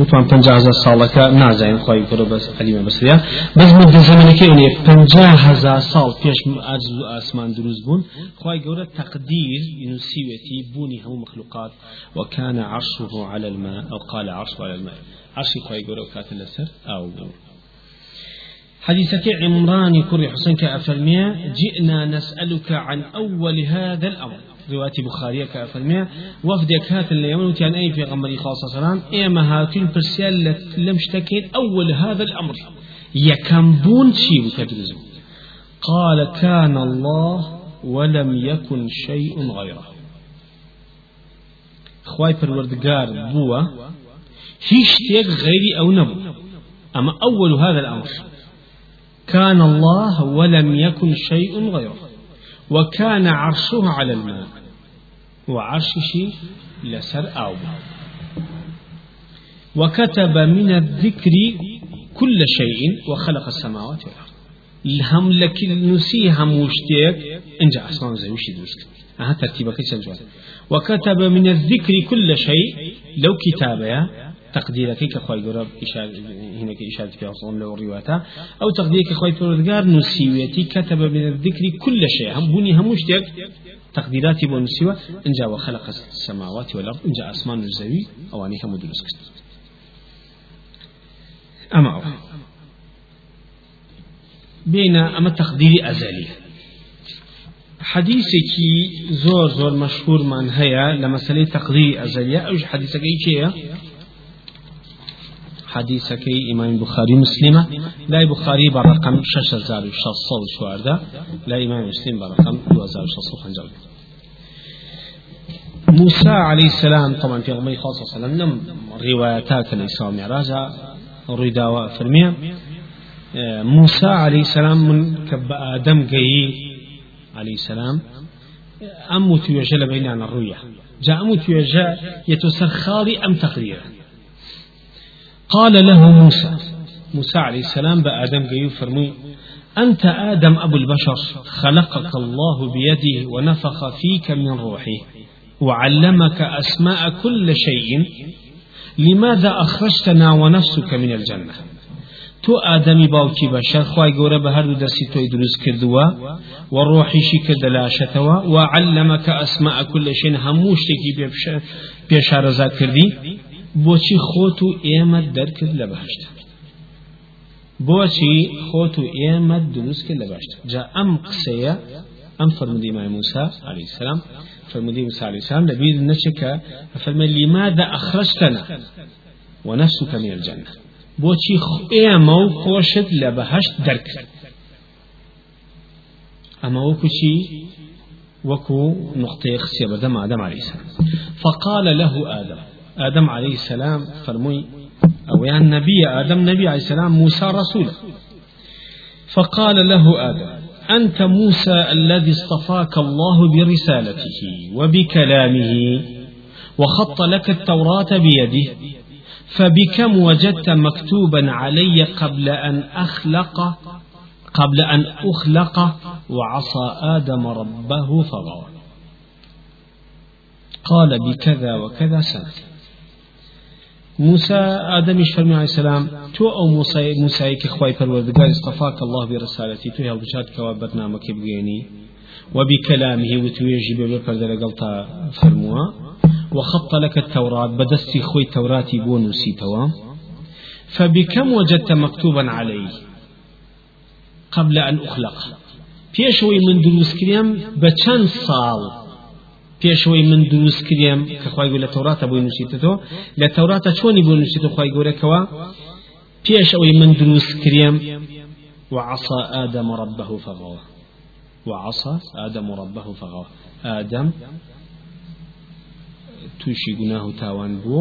وطبعا پنجاه هزار ساڵەکە نازانین خۆی گەورە بەس علیمە بەسریا بەس مدە زمانەکە ئەوێ پنجاه هزار ساڵ پێش ئەرز و ئاسمان دروست بوون خۆی گەورە تقدیر نووسیوێتی بوونی هەموو مخلوقات وكان عرشه على الماء أو قال عرشه على الماء عرشي خۆی گەورە و کاتە لەسەر ئاو بوو حديثك عمران كري حسين كأفرمية جئنا نسألك عن أول هذا الأمر رواية بخارية كأفرمية وفدك هات اللي يمن وتيان أي في غمري خاصة سلام إيما هاتين برسيال لم شتكين أول هذا الأمر. يكمبون شيء كدرزو قال كان الله ولم يكن شيء غيره. خواي پروردگار بوا هیچ شتێک غيري أو نبو أما أول هذا الأمر. كان الله ولم يكن شيء غيره. وكان عرشه على الماء. وعرشه لسر أو وكتب من الذكر كل شيء وخلق السماوات والأرض. الهم لك نسي هم وشتيك انجا أصلا زي وش دوسك أها ترتيبك وكتب من الذكر كل شيء. لو كتابه تقديرك كخوي جرب إشارة هناك إشارة في أصلا لو روايته أو تقديرك خوي پروردگار نسيوتي كتب من الذكر كل شيء. هم بني هموش ديك تقديراتي بونسيوة إن جاء وخلق السماوات والأرض إن جاء أسمان الزوي أو أني هم دلوس أما أو بين أما تقدير أزلي حديثك زور زور مشهور من هيا لمسألة تقدير أزلية أو حديثك إيش حديثكي إمام بخاري مسلمة لا بخاري برقم شش هزار وشصل شوارده لا إمام مسلم برقم دو هزار وشصل خنجر موسى عليه السلام طبعا في غمي خاصة سلام نم رواياتك الإسلام معراجة ريدا فرمية موسى عليه السلام من كب آدم جي عليه السلام أم توجه بين عن الرؤية جاء أم توجه يتسر خالي أم تقديره قال له موسى موسى عليه السلام بآدم جيو فرمي أنت آدم أبو البشر خلقك الله بيده ونفخ فيك من روحه وعلمك أسماء كل شيء لماذا أخرجتنا ونفسك من الجنة؟ تو آدمي باوكي بشر خواي قورا بهر درسي تو يدرس كردوا وروحي شي كدلاشتوا وعلمك أسماء كل شيء هموشتكي بيشارزا كردي بۆچی خۆت و ئێمە دەرکرد لە بەهشت بۆچی خۆت و ئێمە دروست لە باشتر جا ئەم قسەیە ئەم فرمودی مای موسى عليه السلام. فرمودي موسى عليه السلام لبيد نشك ففرمى لماذا أخرجتنا ونفسك من الجنة. بوشي إيما وخوشت لبهشت درك أما وكشي وكو نقطة خسية بدم آدم عليه السلام. فقال له آدم آدم عليه السلام فرمي أو يعني نبي آدم نبي عليه السلام موسى رسوله فقال له آدم أنت موسى الذي اصطفاك الله برسالته وبكلامه وخط لك التوراة بيده فبكم وجدت مكتوبا علي قبل أن أخلق قبل أن أخلق وعصى آدم ربه فغوى. قال بكذا وكذا سنة. موسى آدم فرمي عليه السلام تو أو موسى موسى كخواي پروردگار اصطفاك الله برسالتي تو هل بشات كوا برنامج بغيني وبكلامه وتويجي ببردر قلتا فرموا وخط لك التوراة بدستي خوي توراتي بونسي توا فبكم وجدت مكتوبا عليه قبل أن أخلق. بيشوي من دروس كريم بچند صال پێشەوەی من دروست کریم کە خی گو لە تەوراتە بۆی نووسیتەوە لە تەوراتە چۆنی بۆ نووسیتە خی گەورەکەوە پێش ئەوەی من دروست کریم وعصى آدم ربه فغوى وعصى آدم ربه فغوى آدم توشي قناه تاوان بو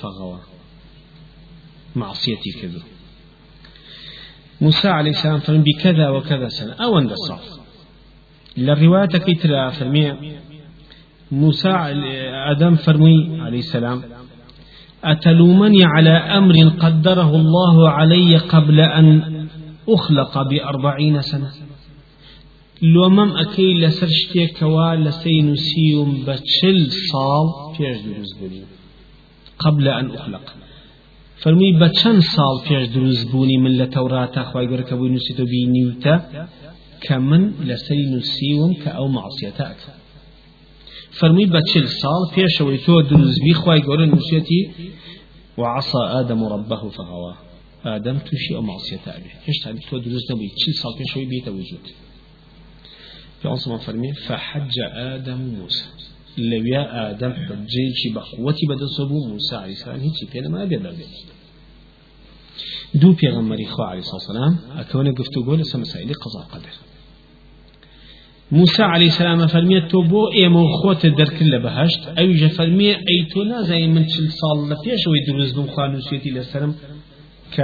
فغوى معصيتي كذا موسى عليه السلام فرم بكذا وكذا سنة أو أن الصعب للرواية كيتر فرمية موسى آدم فرمي عليه السلام أتلومني على أمر قدره الله علي قبل أن أخلق بأربعين سنة؟ لو مم أكي لسرشتي كوا لسينسيوم بتشل صال فيش قبل أن أخلق. فرمي بچن سال پیش دروز بوني من لتوراتا خواهي قرر كبوي نسيتو بينيوتا كمن لسري نسيوم كأو معصيتاك فرمي بچل سال پیش ويتو دروز بي خواهي قرر نسيتي وعصى آدم ربه فغوى آدم توشي أو معصيتاك هش تعرف تو دروز نبي تشل سال پیش وي بيتا وجود. عنصر فرمي فحج آدم موسى لو يا آدم حجيش بخوتي بدا صبو موسى عليه السلام هيك كده ما بيدا دو پیغمبري خو عليه الصلاة والسلام أكون قفتو قول مسائل قضاء قدر. موسى عليه السلام فرمي توبو اي من خوت درك بهشت أي جا اي تونا زي من تشل صال لفيش ويدرز دون خانوسيتي للسلام ك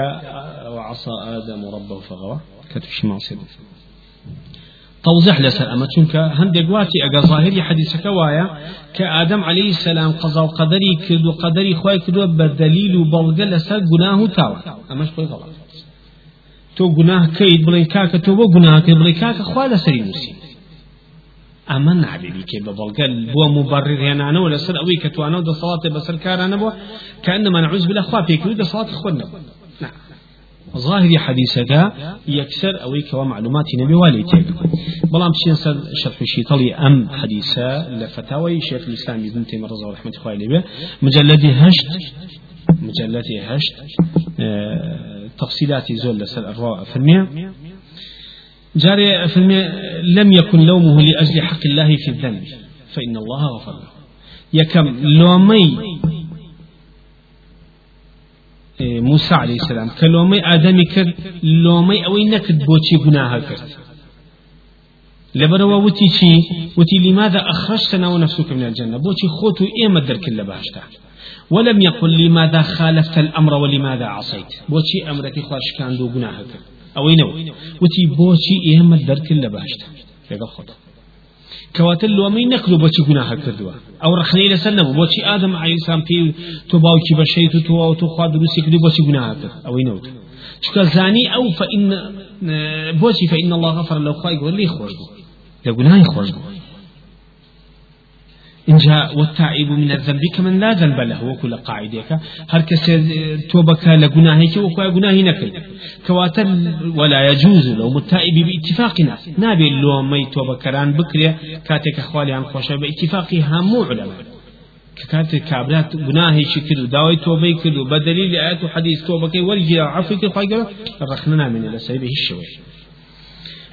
وعصى آدم ربه فغوى. كتفش معصيه توضيح لسر. أما چونك هندق واتي أجا ظاهري حديث كوايا. كآدم عليه السلام قضاء وقدري كدو قدري خواي كدو بدليل وبلغ لسر قناه تاوى أماش بي غلط. تو قناه كيد بلين كاكا تو بو قناه كيد بلين كاكا خوا لسري نسي أما نعبدي كي ببلغ بو مبرر هنا أنا ولا سر أوي كتوانا ودا صلاة بسر كارانا بو كأنما نعوذ بالله خوا فيك ودا صلاة خوانا نعم. ظاهر حديثك يكسر أو كوا معلومات نبي والي بلام تشين سر شرح الشيطلي أم حديثة لفتاوي شيخ الإسلام ابن تيمية رضي الله رحمة الله عليه مجلد هشت مجلد هشت آه تفصيلات زول لسر الرواء فرمية جاري فرمية لم يكن لومه لأجل حق الله في الذنب فإن الله غفر له يكم لومي موسى عليه السلام كلومي آدمي كر لومي أوي نكد بوشي قناها كرت لبروا وتي شي وتي لماذا أخرجتنا ونفسك من الجنة؟ بوشي خوتو إيما درك اللي بهشتا. ولم يقل لماذا خالفت الأمر ولماذا عصيت؟ بوشي أمرك خواش كان دو قناها كرت أوي نو وتي بوشي إيما درك اللي بهشتا يقول خطأ كواتل لو مين نكلو بوشي جناح كردوا. أو رخني لسنة بوشي آدم عليه السلام في تباوكي بشيء تتوا أو تخوا دروسي كدو بوشي جناح كرد أو ينوت شكا زاني أو فإن بوشي فإن الله غفر له خواي يقول لي خوش بو. لقناي خوش بو. إن جاء والتائب من الذنب كمن لا ذنب له وكل قاعدك هر كس توبك لجناهك وكل جناه نكل كواتر ولا يجوز لو متائب باتفاقنا نابي لو مي توبكران بكري كاتك أخوالي عن خوشة باتفاقها مو علماء كانت كابرات جناهي شكل داوي توبي كل بدليل آيات وحديث توبك ورجع عفوك خواجر رخنا من السيبه الشوي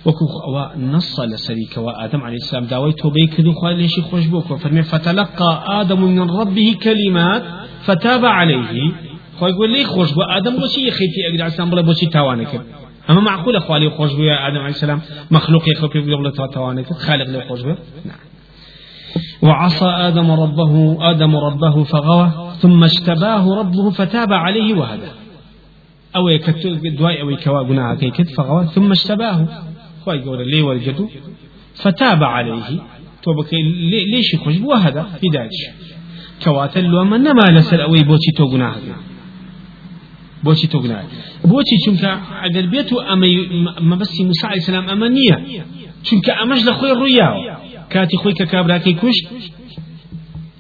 أوا نص لسريك وآدم عليه السلام داوي توبي كدو خوال ليش خوش بوك وفرمي فتلقى آدم من ربه كلمات فتاب عليه. يقول لي خوش بو آدم بوشي أقدر عليه السلام بلا بوشي تاوانك أما معقول خوالي خوش بو يا آدم عليه السلام مخلوق يخفي بلا تاوانك خالق له خوش بو نعم. وعصى آدم ربه آدم ربه فغوى ثم اشتباه ربه فتاب عليه وهدى. أو يكتب دواي أو يكوا قناع كيكت فغوى ثم اشتباه خواهي قول لي والجدو فتاب عليه. توبك ليش خوش بو هذا هدايش كواتل لو من ما لسل أوي بوشي تو گناه بوشي تو گناه بوشي چونك اگر بيتو اما ما بس موسى عليه السلام امانيه چونك امش لخوي الرؤيا كاتي خوي ككابراكي كوش.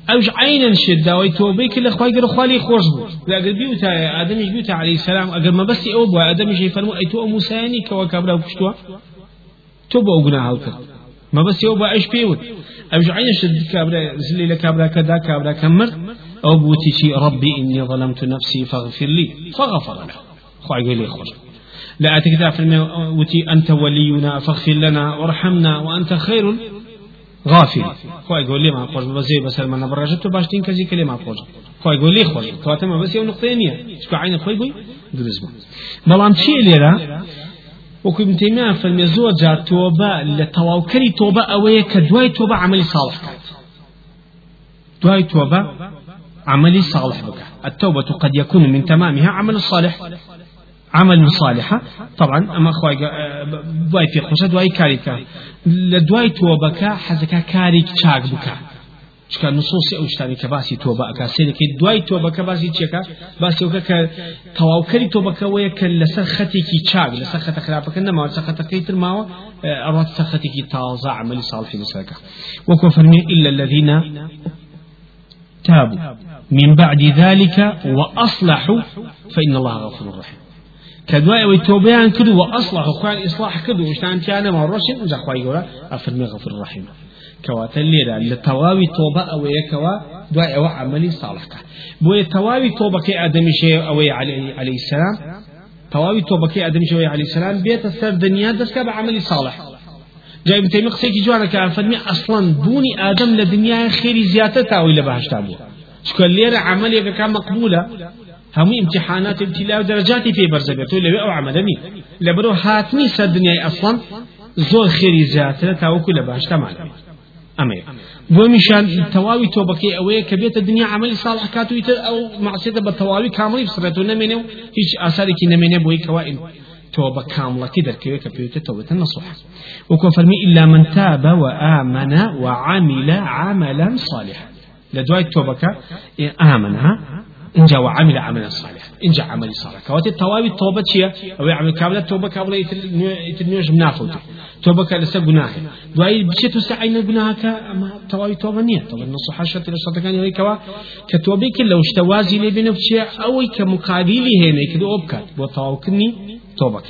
اوش عينا شد داوي توبي كل خوي قال خوالي خوش بو. قال بيوتا آدم بيوتا عليه السلام اگر ما بس أو بو. آدم شي فرمو أي تو موسى يعني كوا كابرا كشتوا تو بو گناه کرد ما بس يو با إيش بيوت أبش عينش كابرا زلي لكابرا كذا كابرا كمر أو بوتي شي ربي إني ظلمت نفسي فاغفر لي فغفر له خوي قال لي خوش لا أتكتا في وتي أنت ولينا فاغفر لنا وارحمنا وأنت خير غافل خوي يقول لي ما خوش بزي بس ما نبرجت باشتين كذي كلمة خوش خوي يقول لي خوش تواتما بس يوم نقطة شكو عين خوي بوي درز بلان شيء ليرا وكو ابن تيمية فرمي زور جار لتواوكري توبة أوية كدواي توبة عملي صالح. دواي توبة عملي صالح بك. التوبة قد يكون من تمامها عمل الصالح عمل صالحة طبعا أما أخوي دواي في خوشة دواي كاريكا. لدواي توبك حزكا كاريك شاك بك. چکە نصوصی ئەو شتانی کە باسی تۆبە ئەکا سێرەکەی دوای تۆبەکە باسی چێکە باسی ئەوکە کە تەواوکەری تۆبەکەوەیە کە لەسەر خەتێکی چاک لەسەر خەتە خراپەکە نەماوە سەر خەتەکەی تر ماوە ئەڕات سەر خەتێکی تازە عملی ساڵحی لەسەرەکە وەکو فەرمی إلا الذين تابوا من بعد ذلك وأصلحوا فإن الله غفور رحيم كدواء ويتوبيان كدو وأصلحوا خوان إصلاح كدو وشتان كان ما رشد وزا خواهي غفور رحيم كواتا الليرة لتواوي توبة أو يكوا دواء أو عملي صالح بو تواوي توبة كي آدمي شيء أو عليه, عليه السلام؟ تواوي توبة كي آدمي شيء عليه السلام؟ بيت السر دنيا دسك بعملي صالح. جاي بتيمي قصيك جوانا كان فرمي أصلا بوني آدم لدنيا خيري زيادة تاوي لبهشتا بو. شكل ليرة عملي كان مقبولة. هم امتحانات ابتلاء ودرجات في برزبته لو أو عملني لبرو هاتني سر دنيا أصلا زور خيري زيادة تاوكو أمي بۆ میشان تەواوی تۆبەکەی ئەوەیە کە بێتە دنیا عملی ساڵح کاتویتر ئەو معسیێتە بە تەواوی کاملی بسڕێت و نەمێنێ و هیچ ئاسارێکی نەمێنێ بۆی کەوا توبة كاملة دركوي كبيوت توبة النصوح وكو فرمي إلا من تاب وآمن وعمل عملا صالحا. لدواء التوبة آمنها إن جاء وعمل عملا صالحا. إن جاء عمل صالح كواتي التوابي التوبة شيء أو يعمل كاملة التوبة كاملة يتنيوش منافوته توبة كالسا جناح دعاي بشيت سعينا جناح كما توابي توبة نية طبعا النصوحة شرط الشرط كان يقول كوا كتوبة كلا وشتوازي لي بنفسي أو كمقابلي هنا كده أبكت وتواكني توبة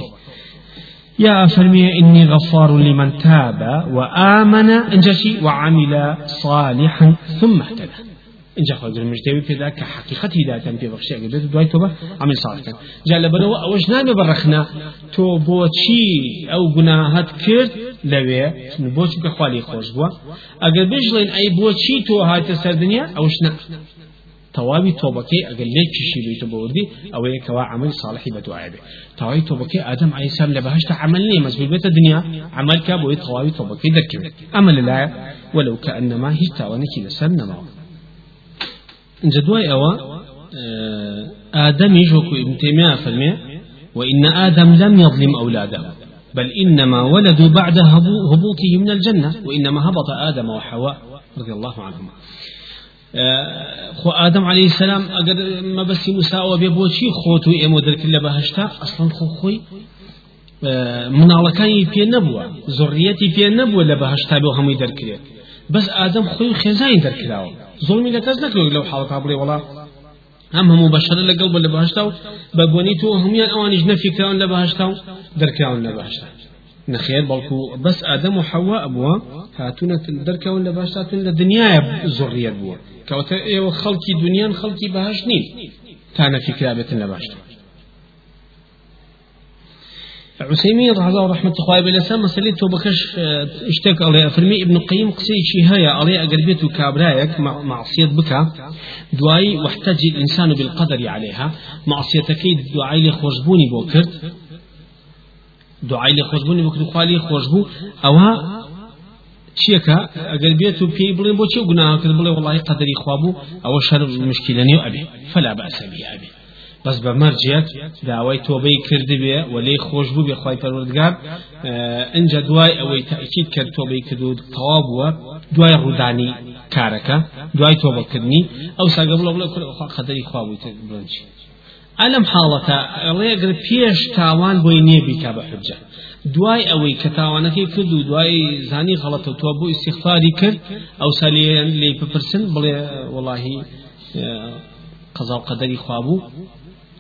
يا فرمي إني غفار لمن تاب وآمن انجشي وعمل صالحا ثم اهتدى. اینجا خۆ مژدەوی پێدا کە حقیقت هیداتان پێ بەخشی ئەگە بێت دوای تۆبە ئەمە ساڵکەن جا لەبەرەوە ئەوەش نابێ بەڕەخنا تۆ بۆچی ئەو گوناهت کرد؟ لەوێ بۆچی کە خالی خۆش بووە ئەگەر بژڵێن ئەی بۆچی تۆ هاتە سەردنیا ئەوش نە تەواوی تۆبەکەی ئەگەر لێ کشی بیت بۆردی ئەوەیە کەوا عمل صالحی بەدوایە بێ تەواوی تۆبەکەی ئادەم عیسام لە بەهشتا عمل نیە مەزبوط بێتە دنیا عمل کا بۆی تەواوی تۆبەکەی دەرکەوێت ئەمە لەلایە ولو كأنما هیچ تاوانێکی لەسەر نەماوە جدواي أوا آدم يجوك ابن تيمية فرمي وإن آدم لم يظلم أولاده بل إنما ولدوا بعد هبوطه من الجنة وإنما هبط آدم وحواء رضي الله عنهما. خو آدم عليه السلام أقد ما بس مساوى بيبوشي خوتو إيمو درك اللي بهشتا أصلا خو خوي مناڵەکانی پێ نەبووە زۆڕیەتی پێ نەبووە لە بەهشتا بێ هەمووی دەرکرێت بەس ئادەم خۆی خێزانی دەرکراوە ظلمی لە کەس نەکرد لەو حاڵەتا بڵێ وڵا هم هەموو بەشەر لەگەڵ بە لە بەهشتا و بە بۆنی تۆ هەمویان ئەوانیش نەفیکراون لە بەهشتا. و دەرکراون نخير بلكو بس آدم وحواء أبوا هاتونا دركون لباشتاتون لدنيا زرية بوا كوتا إيو خلقي دنيا خلقي بهاشنين كان في كلابة لباشتا عسيمين رضي الله رحمة الله بلسان مسألة توبكش آه، اشتك عليه فرمي ابن القيم قصي شي هيا عليه أقربيته كابرايك معصية بك دعاي واحتج الإنسان بالقدر عليها معصيتك دعاي لخوشبوني بوكرت دعاي لخوشبوني بوكرت خوالي خوشبو. أوها چیەکە ئەگەر بێت و پێی بڵێن بۆ چێ گوناهکرد بڵێ وڵی قەدەری خوابوو ئەوە شەر مشکلەنی و ئەبێ فلا بەسە بی ئەبێ بەس بە مەرجێت داوای تۆبەی کرد بێ وەلی خۆش بوو بێ خی پەروەردگار. ئەجا دوای ئەوەی تاکیید کرد تۆبەی کرد و تەوا بووە دوای ڕوودانی کارەکە دوای تۆبەکردنی. ئەو ساگە بڵە بڵێ خوا قەدەری خوا بووی بڵنجی ئەلم حاڵەتە ئەڵێگر پێش تاوان بۆی نییە بیکا بە حجە. دوای ئەوەی کە تاوانەکەی کرد و دوای زانی غەڵەتە تۆ بۆ استیخفاری کرد ئەو سالیان لێ بپرسن بڵێ وڵاهی قەزا و قەدەری خوابوو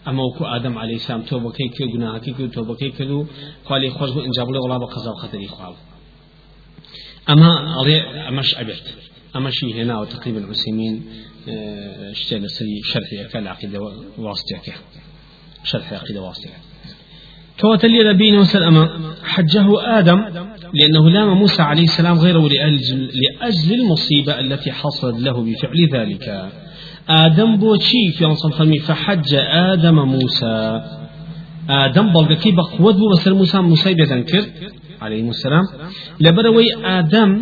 اما وكو آدم عليه السلام توبه كي كي گناهكي كي توبه كي كدو قال خوش بو انجاب له والله بقضاء خطري خواب اما علي امش ابيت اما شي هنا وتقريبا عثيمين آه، اشتغل سري شرح كالعقيده واسطه شرح عقيده واسطه كوتلي نبينا وسلم حجه آدم لأنه لام موسى عليه السلام غيره لأجل, لأجل المصيبة التي حصلت له بفعل ذلك. آدم بوشي في أنصر فرمي فحج آدم موسى. آدم بلغكي بقوة بو بسر موسى؟ موسى بيذنكر عليه السلام. لبروي آدم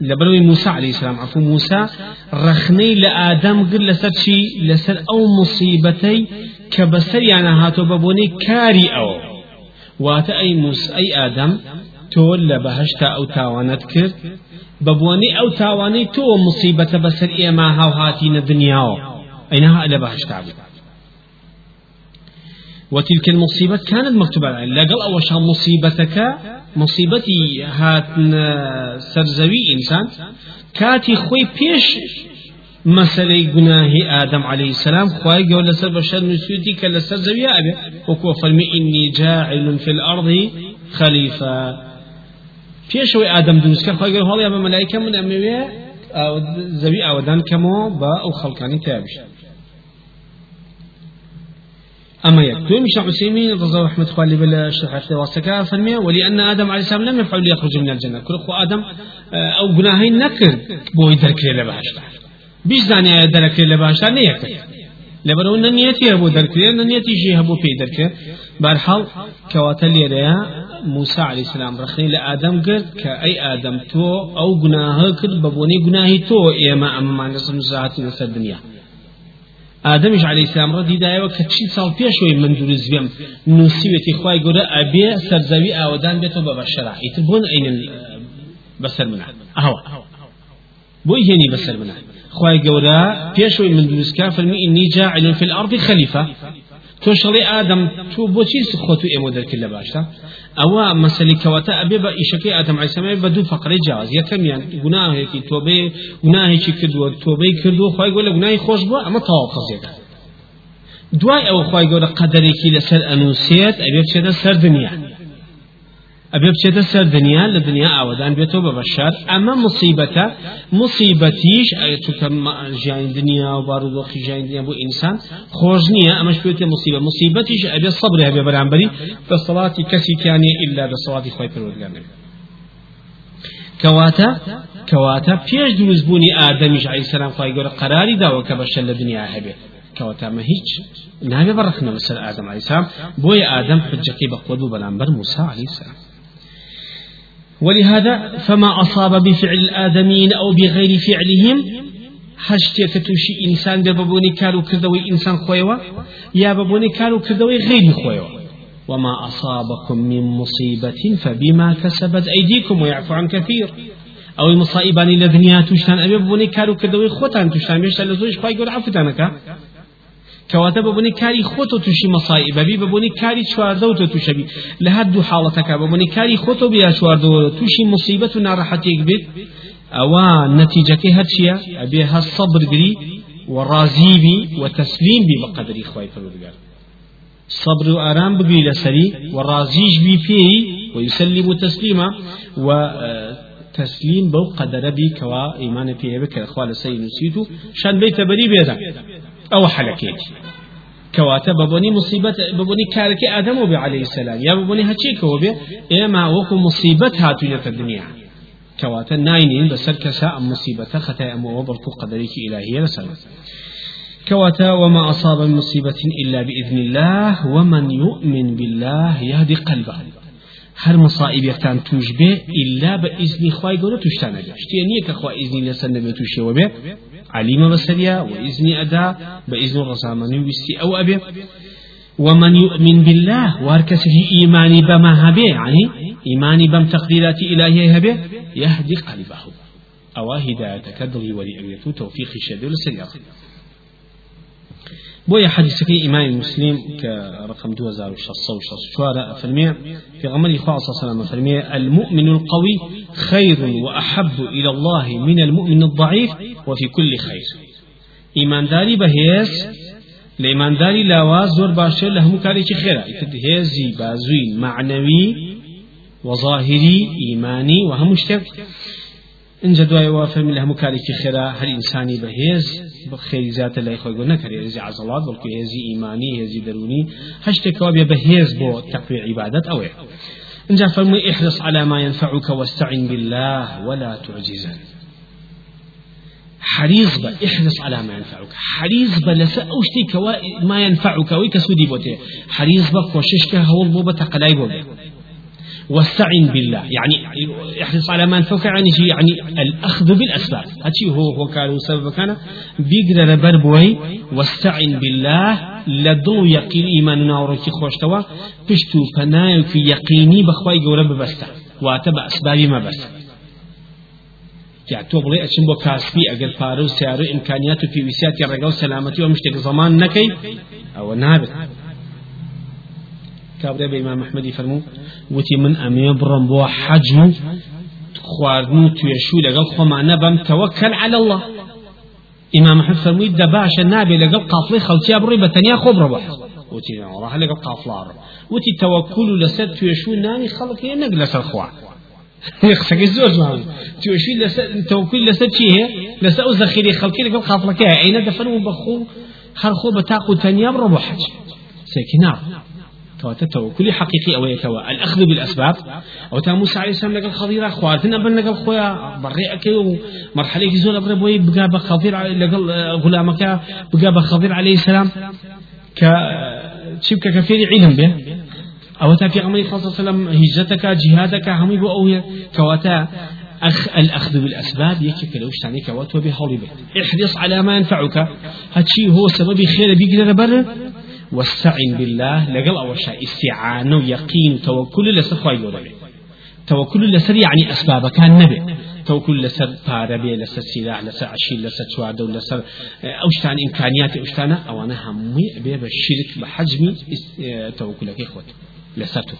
لبروي موسى عليه السلام عفو موسى رخني لآدم قل لسر شي لسر أو مصيبتي كبسر يعني هاتو ببوني كاري أو وات أي موسى أي آدم تول بهشتا أو تاوانت كر ببواني أو تاواني تو مصيبة بسر إيما هاو هاتين الدنيا أينها إلى بهش تعبي وتلك المصيبة كانت مكتوبة عليه لقل أول شيء مصيبتك مصيبتي هات سرزوي إنسان كاتي خوي بيش مسألة جناه آدم عليه السلام خواي قول لسر بشر نسوتي كالسر زويا أبي وكو فرمي إني جاعل في الأرض خليفة پێشەوەی ئادەم دروستکە خۆی گەر هەڵی بە مەلایکە من ئەمەوێ زەوی ئاوەدان کەمەوە بە ئەو خەڵکانی تابش أما يكتب مش عثيمين رضي رحمة الله بلا شرح واسكا فرمي ولأن آدم عليه السلام لم يفعل ليخرج من الجنة. كل أخو آدم أو جناهين نكر بو يدرك لبهاشتا بيش زاني درك لبهاشتا نيكر لبرو ان نيتي ابو دركري ان نيتي شي ابو في دركه برحال كواتل يريا موسى عليه السلام رخي لآدم قال كأي آدم تو أو جناه كد ببوني جناهي تو إيما أما ما نصر ساعات نصر الدنيا آدمش عليه السلام ردي دايوا كتشي صال بيشوي من دور الزبيم نسيوتي خواي قرأ أبي سرزوي آودان بيتو ببشرة يتبون أين بسر منع أهو. بو يهني بسر منع خواي قرأ بيشوي من الزكاة فالمي إني جاعل في الأرض خليفة توشڵی ئادەم تو بۆچی خۆت و ئێمە دەرکرد لە باشتە ئەوە مەسلی کەواتە ئەبێ بە ئیشەکەی ئادەم عیسەمای بە دوو فقڕی جیاواز یەکەمیان گوناهێکی تۆبێ گوناهێکی کردووە تۆبەی کردو خی گۆ لە گوناهی خۆش بووە ئەمە تەواو قزیەکە دوای ئەوە خی گەورە قەدەرێکی لەسەر ئەنووسێت ئەبێ بچێتە سەر دنیا. ئەبێ بچێتە سەر دنیا لە دنیا ئاوادان بێتەوە بە بەشار ئەمە مصیبەتە مصیبەتیش چونکە ژیان دنیا و بارودۆخی ژیان دنیا بۆ ئینسان خۆش نییە ئەمەش پێوتێ مصیبە مصیبەتیش ئەبێ سەبرێ هەبێ بەرامبەری بە سەڵاتی کەسی کیانێ ئللا بە سەڵاتی خۆی پەروەردگار کەواتە کەواتە پێش دروستبوونی ئادەمیش عیسەلام خی گەورە قراری داوە کە بەشە لە دنیا هەبێت کەواتە مە هیچ نابێ بەڕخنە لەسەر ئادەم عیسام بۆیە ئادەم حجەکەی بەخۆد و بەلامبەر موسا علیه السلام. ولهذا فما أصاب بفعل الآدمين أو بغير فعلهم هشتێکە تووشی ئینسان دێ ببوونی کار و کردەوەی ئینسان خۆیەوە یا ببوونی کار و کردەوەی غیری خۆیەوە وما أصابكم من مصيبة فبما كسبت أيديكم ويعفو عن كثير. أو مصائباني لدنيا توشتان أبي ببوني كارو كدوي خوتان توشتان بيشتان لزوج خواهي قول عفتانك کەواتە ببوونی کاری خۆتۆ تووشی مەسایی بەبی ببوونی کاری چواردەوتە تووشەبی. لە هەر دوو حاڵەتەکە ببوونی کاری خۆتۆ بیا چواردەوە تووشی مصیبەت و ناڕەحەتێک بێت ئەوە نەتیجەکەی هەرچیە ئەبێ هەر سەبرگری وڕازیبی وتەسلیم بی بەقەدری خۆی پەروەردگار. صبر وآرام بقي لسري ورازيج بي فيه ويسلم تسليما و تسليم بو قدر بي كوا إيمان فيه بك إخوال سيد نسيتو شان بيت بري بيدا أو حلكيت كواتا ببوني مصيبة ببوني كارك آدم وبي عليه السلام يا ببوني هاتشيك وبي وكو مصيبة هاتوية في الدنيا كواتا ناينين بسر كساء مصيبة خطأ أمو وبركو قدريك إلهية لسلام كواتا وما أصاب من مصيبة إلا بإذن الله ومن يؤمن بالله يهدي قلبه. هر مصائب يكتان توجبه إلا بإذن خواهي قولة تشتانه شتينية كخوا إذن لسن نبي توشيه به عليم بسريا وإذن أداء بإذن الرسامن ويستي أو أبي ومن يؤمن بالله واركسه إيماني بما هبه يعني إيماني بم تقديرات إلهي هبه يهدي قلبه أو هدايتك دلي ولي توفيق الشديد لسريا بويا حديث في إمام مسلم كرقم 2664 فرمي في غمر صلى الله عليه وسلم المؤمن القوي خير وأحب إلى الله من المؤمن الضعيف وفي كل خير. إيمان داري بهيس لإيمان داري لا زور باشر لهم كاري خيرا هيزي بازوين معنوي وظاهري إيماني وهم مشترك إن جدوا يوافر له مكارك خيرا هل إنساني بهيز ذات الله يخوي قلنا كري هزي عضلات بل هزي إيماني هزي دروني هشتك وابي بهيز بو تقوي عبادة أوي إن جاء فرمي احرص على ما ينفعك واستعن بالله ولا تعجزن. حريص با احرص على ما ينفعك. حريص با لسا أوشتي ما ينفعك ويكسودي بوتي حريص با كوششك هول بو بتقلاي بوتي واستعن بالله. يعني احرص على ما ينفعك يعني يعني الأخذ بالأسباب. هاتي هو هو كان سبب كان بيقدر لبربوي واستعن بالله. لدو يقين إيماننا وركي خوشتوا پشتو فنايو في يقيني بخواي قولا ببستا واتبع أسبابي ما بس يعني تو بڵێ ئەچم بۆ کاسبی ئەگەر پارە و سیارە ئیمکانیات و پێویستاتی ڕێگە و سەلامەتی و شتێک زەمان نەکەی ئەوە نابێت كابري بإمام أحمد فرمو وتي من أمي برم بو حجم خواردن تويشو لقل خمعنا بم توكل على الله. إمام أحمد فرمي دباش النابي لقل قافلي خلتي أبري بتنيا خبر بحث وتي راح لقل قافلار وتي توكل لسد تويشو ناني خلق ينق لسد خوا. يخسك الزوج معهم تويشي لسد توكل لسد هي لسد أزخيري خلقي لقل قافلك أين دفنوا بخو خرخو بتاقو تنيا برو بحث سيكنار كواتا توكل حقيقي أو يتوا الأخذ بالأسباب. أو تا موسى عليه السلام لقى الخضيرة خواتنا بل لقى الخويا بريئك ومرحلة زول أبرا بوي بقى بخضير لقى غلامك بقى بخضير عليه السلام. ك شبك كفير علم به. أو تا في عمر صلى الله عليه وسلم هجرتك جهادك همي بو أو كواتا أخ الأخذ بالأسباب يكفي لو اشتعني كوات وبحول به احرص على ما ينفعك. هاتشي هو سبب خير بيقدر بر واستعن بالله لقل أول استعانة ويقين وتوكل لسر خواهي يوربي توكل لسر يعني أسباب كان نبي. توكل لسر طاربي لسر سلاح لسر عشيل لسر شوادو لسر أوشتان إمكانيات أوشتان أو أنا همي أبي بشرك بحجم توكلك إخوة. لسرته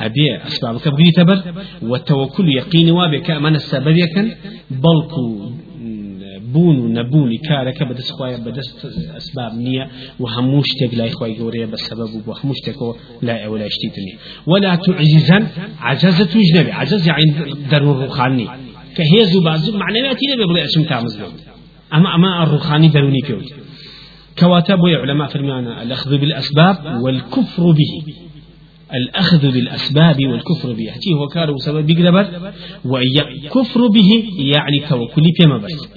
أبي أسبابك بغير تبر والتوكل يقين وابك أمان السبب يكن. بلكو بون و نبوونی کارەکە بەدەست خخوایە بەدەست ئەسباب نییە و هەموو شتێک لای خی گەورەیە بە سبب و بۆ هەموو شتێکەوە لای ئەوە لای شتیتنی ولا تعجزن عجزة توش نبي عجز يعني درون روخاني كهيز وبازو معنوياتي نبي بغي أشم تامز أما أما الروخاني دروني كيوت كواتب علماء فرمانا الأخذ بالأسباب والكفر به. الأخذ بالأسباب والكفر به. هتي هو كارو سبب بيقدر وكفر به يعني توكل فيما بس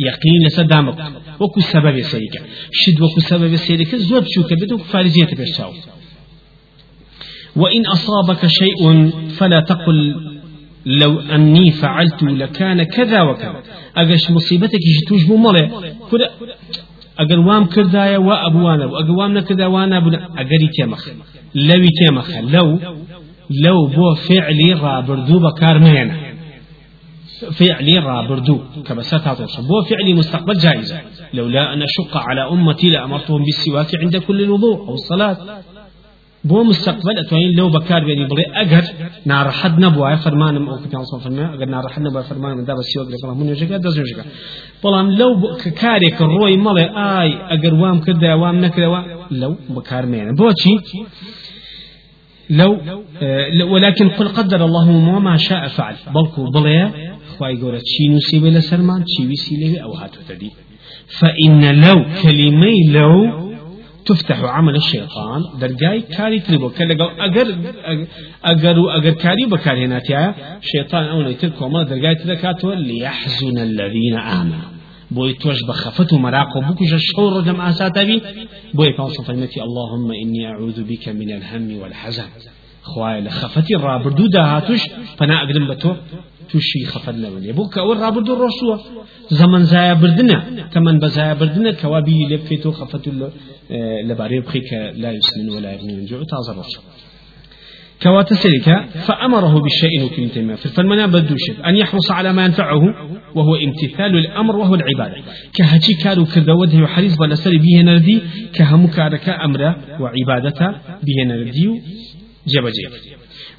يقين لسدامك. وكو سبب سيرك شد وكو سبب سيرك زود شو كبدو فارزية بيرشاو وإن أصابك شيء فلا تقل لو أني فعلت لكان كذا وكذا. أجش مصيبتك جتوش بمالي كده أجر وام كردايا وأبوانا وأجر وام نكردا وانا بنا أجري تيمخ لوي تيمخ لو. لو بو فعلي رابردو بكار مهنا فعلي رابردو كبسات هاتوش بو فعلي مستقبل جائزة لولا أن أشق على أمتي لأمرتهم بالسواك عند كل الوضوء أو الصلاة. بو مستقبل أتوين لو بكار بيني بغي أجر نار حد نبوا فرمان أو كتاب صلى الله عليه نار حد نبوا فرمان من دابا السواك لك من يجيك دز يجيك بلام لو كاريك الروي مالي آي أجر وام كذا وام نكذا لو بكار مين بوشي لو آه ولكن قل قدر الله وما شاء فعل. بلكو بليا خواهي قولة چي نسيبه لسرمان چي ويسي له أو هاتو تدي فإن لو كلمي لو تفتح عمل الشيطان درجاي كاري تريبو كلا أجر أجر أجر كاري بكاري هناتيا شيطان أول يتركوا ما درجاي تذكاتوا ليحزن الذين آمنوا. بوي توش بخفت مراقب بكش الشعور جمع أساتبي بوي فانصف فرمتي اللهم إني أعوذ بك من الهم والحزن. خوای لە خەفەتی ڕابردوو داهاتوش پنا ئەگرم بە تۆ تووشی خەفەت نەبنێ بۆ کە ئەوە ڕابردوو ڕۆشتووە زەمن زایە بردنە کە من بە زایە بردنە کەوابی لێ بکەیتەوە خەفەت لەبارەی بخی کە لا يسمن ولا من جوع تازە ڕۆژ كواتا سلكا فأمره بالشيء وكلمة ما فالمنا بدوش أن يحرص على ما ينفعه وهو امتثال الأمر وهو العبادة كهتي كارو كردوده وحريص بلا سري به نردي كهمكارك أمر وعبادة به نردي جبجي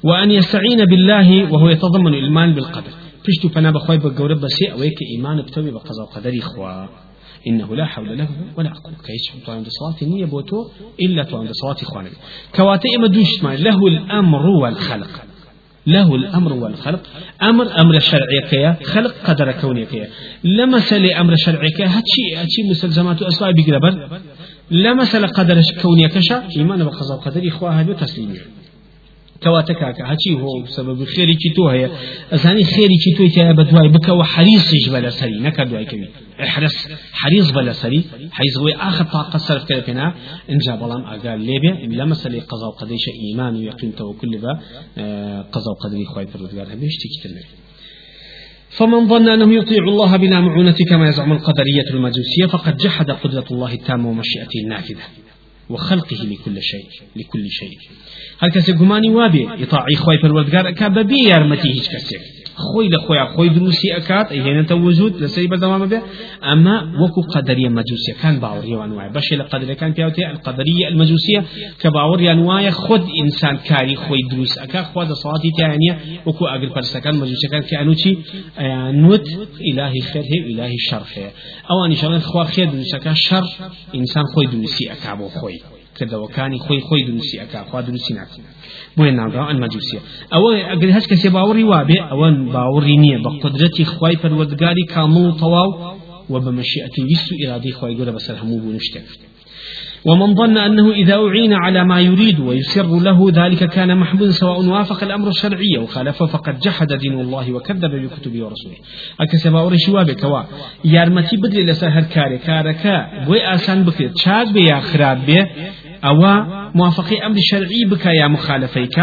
وأن يستعين بالله وهو يتضمن الإيمان بالقدر. تشتو فنا بخوي بقورة بس أويك إيمان بتوي بقضاء قدر إخوة إنه لا حول له ولا قوة. كيش طوان بصوات نية بوتو إلا طوان بصوات إخوانك كواتي إما دوش له الأمر والخلق. له الأمر والخلق. أمر أمر شرعي كيا خلق قدر كوني كيا لما سلي أمر شرعي كيا هاتشي هاتشي مسلزمات أسواء بقربر لما سلي قدر كوني كشا إيمان بقضاء قدر إخوة هذا تسليمي. كواتا كاكا هاتشي هو سبب خيري كتو هي. أزاني خيري كتو يتيا بدواي بك وحريص بلا سري. نكا دواي كوي. احرص. حريص بلا سري. حيث هو آخر طاقة صرف كده فينا إن جاب الله أقال ليبيا. إن لما سلي قضا وقديش إيمان ويقين توكل با قضا وقدري خواي فرودگار هبيش تكتر فمن ظن أنه يطيع الله بلا معونة كما يزعم القدرية المجوسية فقد جحد قدرة الله التامة ومشيئته النافذة. وخلقه لكل شيء لكل شيء. هل كسي قماني وابي يطاعي خواي فالوردقار كاببي يارمتي هيج كسي خوي لخويا خوي دروسي أكات هنا توجود لسري بردوام به أما وكو قدرية مجوسية كان باوري وانواع بشي لقدرية كان بيوتي القدرية المجوسية كباوري انواع خد إنسان كاري خوي دروس أكا خد صلاتي تانية وكو أقل برسكان مجوسية كان كأنو شي نوت إلهي خير هي إلهي شر خير أو أن شغلان خوا خير دروس أكا شر إنسان خوي دروسي أكا بو خوي کردەوەکانی خۆی خۆی دروستی ئەکا خوا دروستی ناکە بۆیە ناگا ئەلمەجووسیە ئەوە ئەگەر هەست کەسێ باوەڕی وابێ ئەوە باوەڕی نییە بە قدرەتی خوای پەروەردگاری کامڵ و تەواو و بە مەشیئەتی ویست و ئیرادەی خوای گەورە بەسەر هەموو بوو شتێک ومن ظن أنه إذا أعين على ما يريد ويسر له ذلك كان محبوبا سواء وافق الأمر الشرعي وخالفه فقد جحد دين الله وكذب بكتبه ورسوله. أكسب أوري شوابه كوا. يارمتي بدري لسهر كاري. كاركا بوي آسان بكرت شاد بيا خراب بيه أو موافقي أمر شرعي بك يا مخالفيك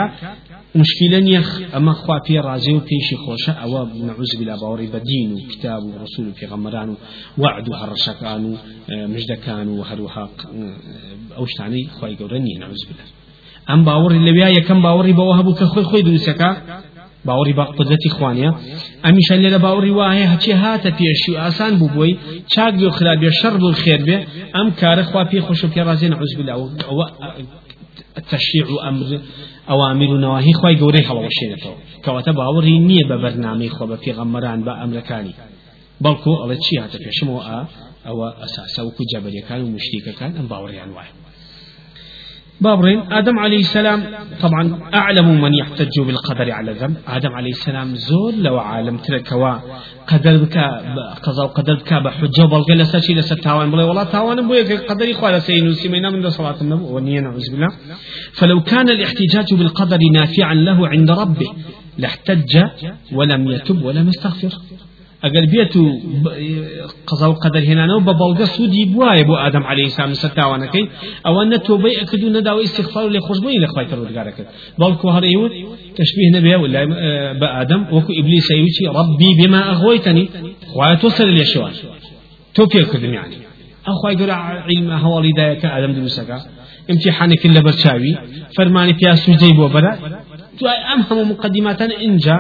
مشكلة نيخ أما خوا في رازي وبيشي خوشة أو نعوذ بالله باوري بدين وكتاب ورسول في غمران وعد هرشكان مجدكان وهروها أوشتاني خوا يقولني نعوذ بالله. أم باوري لبيا يكم باوري بوهبو كخوي خوي دوسكا باوری با قدرتی خوانیە. ئەمیشان لێرە باوری وایە هەچی هاتە پێشی و ئاسان بوو بووی چاک بێ و خراپ بێ شەڕ بوو خێر بێ ئەم کارە خوا پێ خۆش و پێ ڕازێن عوز بالله ئەوە تشریع و ئەمر ئەوامر و نەواهی خی گەورەی هەڵەوەشێنێتەوە کەواتە باوەڕی نییە بە بەرنامەی خۆ بە پێغەممەران بە ئەمرەکانی. بەڵکو ئەڵە چی هاتە پێشمەوە ئەوە ئەساسە وکو جەبەریەکان و مشتیکەکان ئەم باوەڕیان وایە. بابرين آدم عليه السلام طبعا أعلم من يحتج بالقدر على الذنب. آدم عليه السلام زول لو عالم تركوا قدر بك قضا وقدر بك بحجة بلغة لساشي لسا تاوان بلي والله تاوان بويا قدر إخوة لسينو سيمينا من صلاة النبي ونيا نعوذ بالله. فلو كان الاحتجاج بالقدر نافعا له عند ربه لاحتج ولم يتب ولم يستغفر. ئەگەر بێت و قەزە و قەدەر هێنانەوە بە بەڵگە سوودی بواە بۆ ئادەم علی سام سەر تاوانەکەی ئەوە نە تۆبەی ئەکرد و نەداوە استیخفار لێ خۆشببووی لە خخوای پەرودگارەکەت بەڵکو هەڕێوت تشبیه نەبێ و بە ئادەم وەکو ئیبلی سەیوچی ڕبی بێما ئەخۆی تەنی خوایە تۆ سەر لێشەوە تۆ پێکردنیانی ئەخوای گەورە عیلمە هەواڵی دایەکە ئادەم دروستەکە. امتحانك اللي برشاوي فرماني في سجي بوبرا تو ام هم مقدمات انجا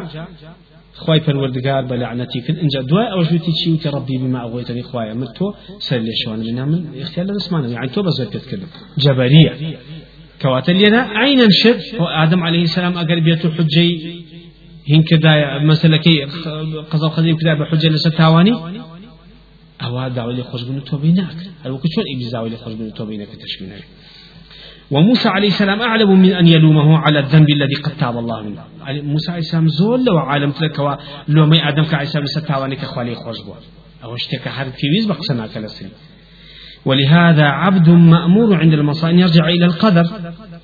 خواي پروردگار بلعنتي كن انجا دواء أو جوتي تشي ربي بما اغويتني مرتو سر لي شوان بنا من اختيار الاسمان يعني تو بزوت تتكلم جبريه كواتل لنا عينا شد آدم عليه السلام أقل بيتو حجي هين كدا مثلا كي قضاء قضية كدا بحجة لستاواني أو دعوة لخوش بنو توبيناك هل وكتشون شون إبليس دعوة لخوش بنو توبيناك تشبيناك وموسى عليه السلام أعلم من أن يلومه على الذنب الذي قد تاب الله منه. موسى عليه السلام زول لو عالم تلك لو ما آدم كعيسى السلام ستاوانك خوالي خوش بوا أو اشتكى حرب في ويز بقصنا كالسن. ولهذا عبد مأمور عند المصائب يرجع إلى القدر.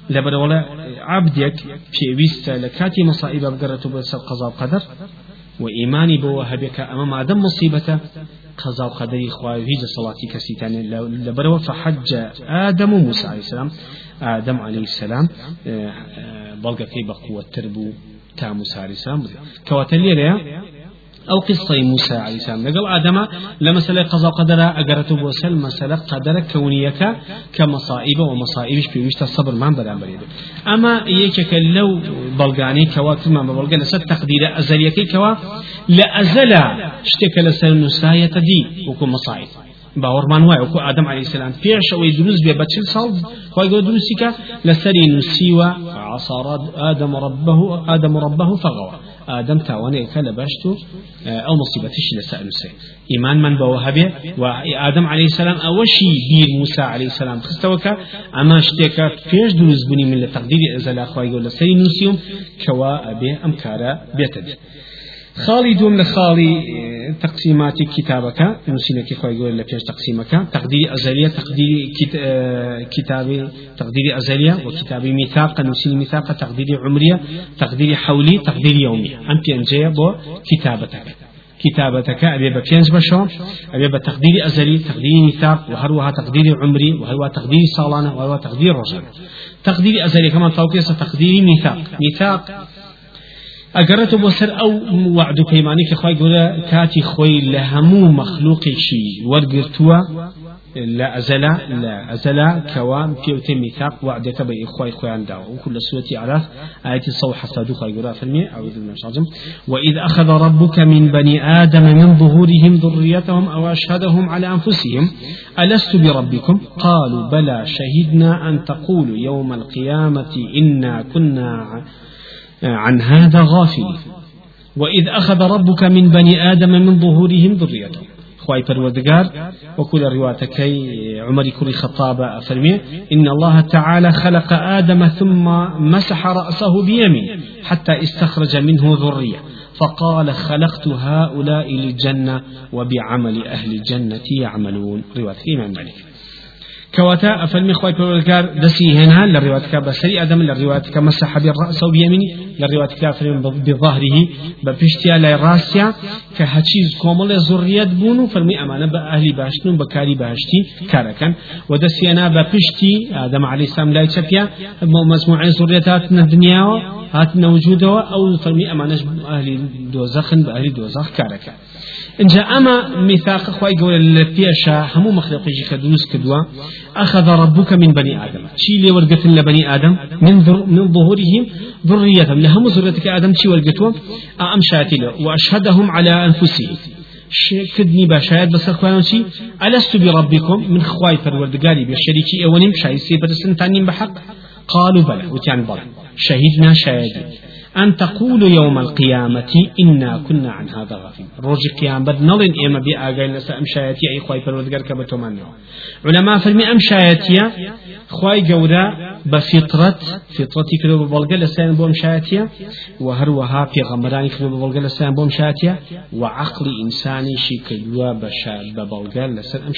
لبر ولا عبدك في ويست لكاتي مصائب بقرة بس القضاء القدر. وإيماني بوهبك أمام آدم مصيبته قضاء قدري خواه هيج صلاتي كسيتان. لبروا فحج آدم موسى عليه السلام. آدم عليه السلام آه، آه، بلغ كي بقوة تربو تا موسى عليه السلام كواتلي أو قصة موسى عليه السلام. نقل آدم لمسألة قضاء قدر أجرته بوسل مسألة قدر كونيك كمصائب ومصائب في وشت الصبر ما بدأ بريد. أما يكك لو بلغاني كوا كما بلغا لسد تقدير أزليكي كوا؟ لأزل اشتك لسر نساية دي وكو مصائب. باوەڕمان وایە وەکو ئادەم علی سلام پێشەوەی دروست بێ بە چل ساڵ خۆی گۆ دروستیکە لەسەری نووسیوە عصارات آدم ربه آدم ربه فغوى آدم تاواني كلا باشتو أو مصيبتش لسأل سي إيمان من بوهبه وآدم عليه السلام أوشي بير موسى عليه السلام. خستوكا أما اشتكا فيش دروز بني من لتقدير إزال أخوة يقول لسري نوسيوم كوا أبي أمكارا بيتد خالي دوم لخالي تقسيمات كتابك نسينك خوي يقول لك تقسيمك تقدير أزلية تقدير كتاب تقدير أزلية وكتاب ميثاق نسين ميثاق تقدير عمرية تقدير حولي تقدير يومي أنت أنجي بو كتابتك كتابتك أبي بكينز بشو أبي بتقدير أزلي تقدير ميثاق وهروها تقدير عمري وهروها تقدير صالانة وهروها تقدير رجل تقدير أزلي كمان توقيس تقدير ميثاق ميثاق ئەگەڕێتە بۆ سەر ئەو وعد و پەیمانی کە خی گەورە کاتی خۆی لە هەموو مەخلوقێکی وەرگرتووە لا أزل لا أزل كوام في ميثاق وعدة بين إخوة إخوان داو. وكل سورة أعراف آية الصوح حتى خير يقرأ فرمي أعوذ بالله من وإذ أخذ ربك من بني آدم من ظهورهم ذريتهم أو أشهدهم على أنفسهم ألست بربكم؟ قالوا بلى شهدنا أن تقولوا يوم القيامة إنا كنا عن هذا غافلين وإذ أخذ ربك من بني آدم من ظهورهم ذريتهم خواي پروردگار وكل روايتكي عمر كل خطاب أفرمي إن الله تعالى خلق آدم ثم مسح رأسه بيمين حتى استخرج منه ذرية. فقال خلقت هؤلاء للجنة وبعمل أهل الجنة يعملون. رواية الإمام مالك. كواتا أفلمي خواي بولكار دسي هنا للرواية بسري أدم للرواية مسح بالرأس وبيميني للرواية كافر بظهره ببشتيا لا راسيا كهتشيز كومل زريات بونو فرمي أمانة بأهل باشتون بكاري باشتي كاركن. ودسي أنا ببشتي آدم عليه السلام لا يتشفيا مجموعة زريتات الدنيا هات وجوده أو فرمي أمانة أهل دوزخ بأهل دوزخ كاركن. انجا اما ميثاق خواي قول لبيشا همو مخلوقي كدروس كدوا أخذ ربك من بني آدم. شي لي ورقت لبني آدم؟ من ذر من ظهورهم ذريتهم. لهم ذريتك آدم شي ورقتوا ام شاتي وأشهدهم على أنفسهم. كدني باشايات بس اخوانو شي ألست بربكم من خواي فروردقاري بشريكي اونيم شايسي برسنتانين بحق قالوا بلى وتعني بلى شهدنا شاهدين أن تقول يوم القيامة إنا كنا عن هذا غافلين. روج القيامة بد نلين إما بي آقاين لسا أم أي خواي فرودقار كبتو منه علماء فرمي أم شايتي خواي قورا بفطرة فطرتي كلو ببلغة لسان بوم شايتي وهروها في غمراني كلو ببلغة لسان بوم شايتي وعقل إنساني شي كلوا ببلغة لسان أم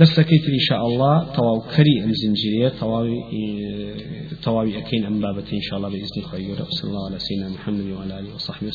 دەستەکەی شاء الله تەواوکەری ئەم زنجیرەیە تەواوی تەواوی ئەەکەین ئەم بابەتی الله بإذن خير وصلى الله على سيدنا محمد وعلى آله وصحبه